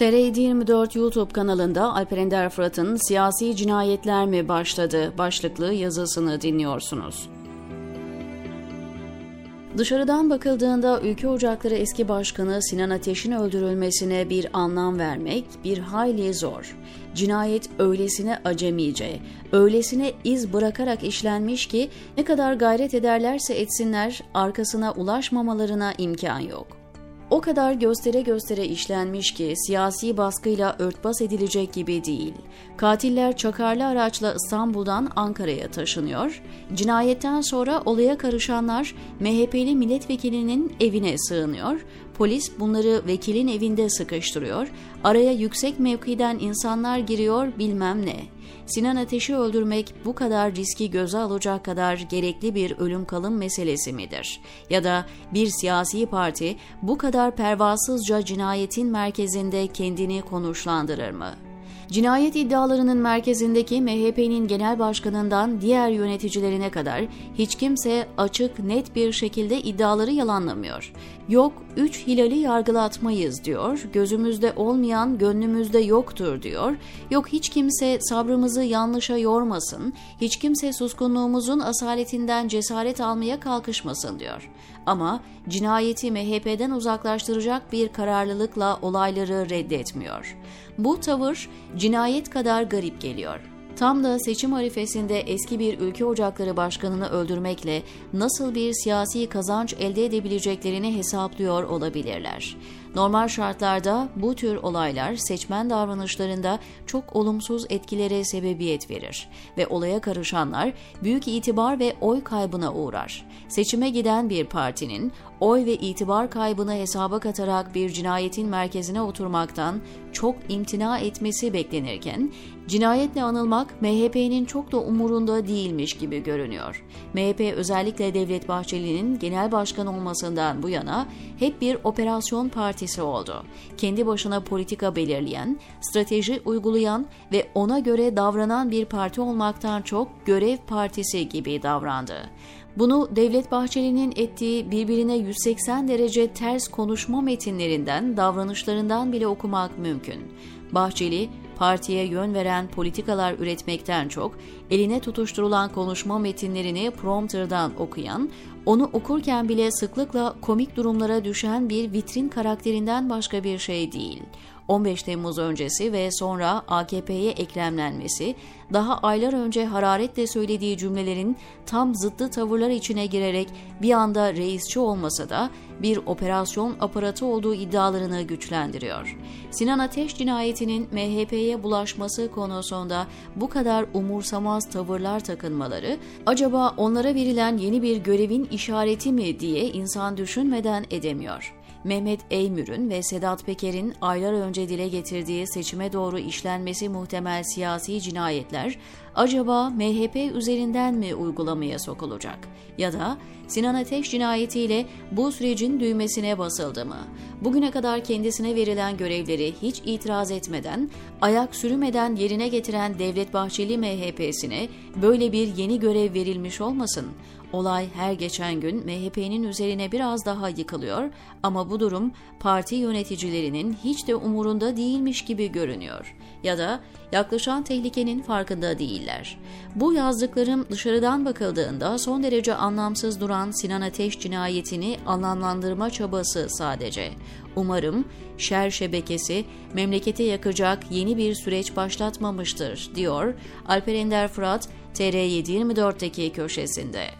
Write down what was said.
TR724 YouTube kanalında Alper Ender Fırat'ın Siyasi Cinayetler mi başladı başlıklı yazısını dinliyorsunuz. Dışarıdan bakıldığında Ülke Ocakları eski başkanı Sinan Ateş'in öldürülmesine bir anlam vermek bir hayli zor. Cinayet öylesine acemice, öylesine iz bırakarak işlenmiş ki ne kadar gayret ederlerse etsinler arkasına ulaşmamalarına imkan yok o kadar göstere göstere işlenmiş ki siyasi baskıyla örtbas edilecek gibi değil. Katiller çakarlı araçla İstanbul'dan Ankara'ya taşınıyor. Cinayetten sonra olaya karışanlar MHP'li milletvekilinin evine sığınıyor. Polis bunları vekilin evinde sıkıştırıyor. Araya yüksek mevkiden insanlar giriyor bilmem ne. Sinan Ateş'i öldürmek bu kadar riski göze alacak kadar gerekli bir ölüm kalım meselesi midir? Ya da bir siyasi parti bu kadar pervasızca cinayetin merkezinde kendini konuşlandırır mı? Cinayet iddialarının merkezindeki MHP'nin genel başkanından diğer yöneticilerine kadar hiç kimse açık net bir şekilde iddiaları yalanlamıyor. Yok üç hilali yargılatmayız diyor, gözümüzde olmayan gönlümüzde yoktur diyor, yok hiç kimse sabrımızı yanlışa yormasın, hiç kimse suskunluğumuzun asaletinden cesaret almaya kalkışmasın diyor. Ama cinayeti MHP'den uzaklaştıracak bir kararlılıkla olayları reddetmiyor. Bu tavır cinayet kadar garip geliyor. Tam da seçim arifesinde eski bir ülke ocakları başkanını öldürmekle nasıl bir siyasi kazanç elde edebileceklerini hesaplıyor olabilirler. Normal şartlarda bu tür olaylar seçmen davranışlarında çok olumsuz etkilere sebebiyet verir ve olaya karışanlar büyük itibar ve oy kaybına uğrar. Seçime giden bir partinin oy ve itibar kaybını hesaba katarak bir cinayetin merkezine oturmaktan çok imtina etmesi beklenirken cinayetle anılmak MHP'nin çok da umurunda değilmiş gibi görünüyor. MHP özellikle Devlet Bahçeli'nin genel başkan olmasından bu yana hep bir operasyon partisi oldu. Kendi başına politika belirleyen, strateji uygulayan ve ona göre davranan bir parti olmaktan çok görev partisi gibi davrandı. Bunu Devlet Bahçeli'nin ettiği birbirine 180 derece ters konuşma metinlerinden, davranışlarından bile okumak mümkün. Bahçeli, partiye yön veren politikalar üretmekten çok, eline tutuşturulan konuşma metinlerini prompterdan okuyan, onu okurken bile sıklıkla komik durumlara düşen bir vitrin karakterinden başka bir şey değil. 15 Temmuz öncesi ve sonra AKP'ye eklemlenmesi, daha aylar önce hararetle söylediği cümlelerin tam zıttı tavırlar içine girerek bir anda reisçi olmasa da bir operasyon aparatı olduğu iddialarını güçlendiriyor. Sinan Ateş cinayetinin MHP'ye bulaşması konusunda bu kadar umursamaz tavırlar takınmaları, acaba onlara verilen yeni bir görevin işareti mi diye insan düşünmeden edemiyor. Mehmet Eymür'ün ve Sedat Peker'in aylar önce dile getirdiği seçime doğru işlenmesi muhtemel siyasi cinayetler acaba MHP üzerinden mi uygulamaya sokulacak? Ya da Sinan Ateş cinayetiyle bu sürecin düğmesine basıldı mı? Bugüne kadar kendisine verilen görevleri hiç itiraz etmeden, ayak sürümeden yerine getiren Devlet Bahçeli MHP'sine böyle bir yeni görev verilmiş olmasın? Olay her geçen gün MHP'nin üzerine biraz daha yıkılıyor ama bu durum parti yöneticilerinin hiç de umurunda değilmiş gibi görünüyor. Ya da yaklaşan tehlikenin farkında değiller. Bu yazdıklarım dışarıdan bakıldığında son derece anlamsız duran Sinan Ateş cinayetini anlamlandırma çabası sadece. Umarım şer şebekesi memlekete yakacak yeni bir süreç başlatmamıştır, diyor Alper Ender Fırat TR724'deki köşesinde.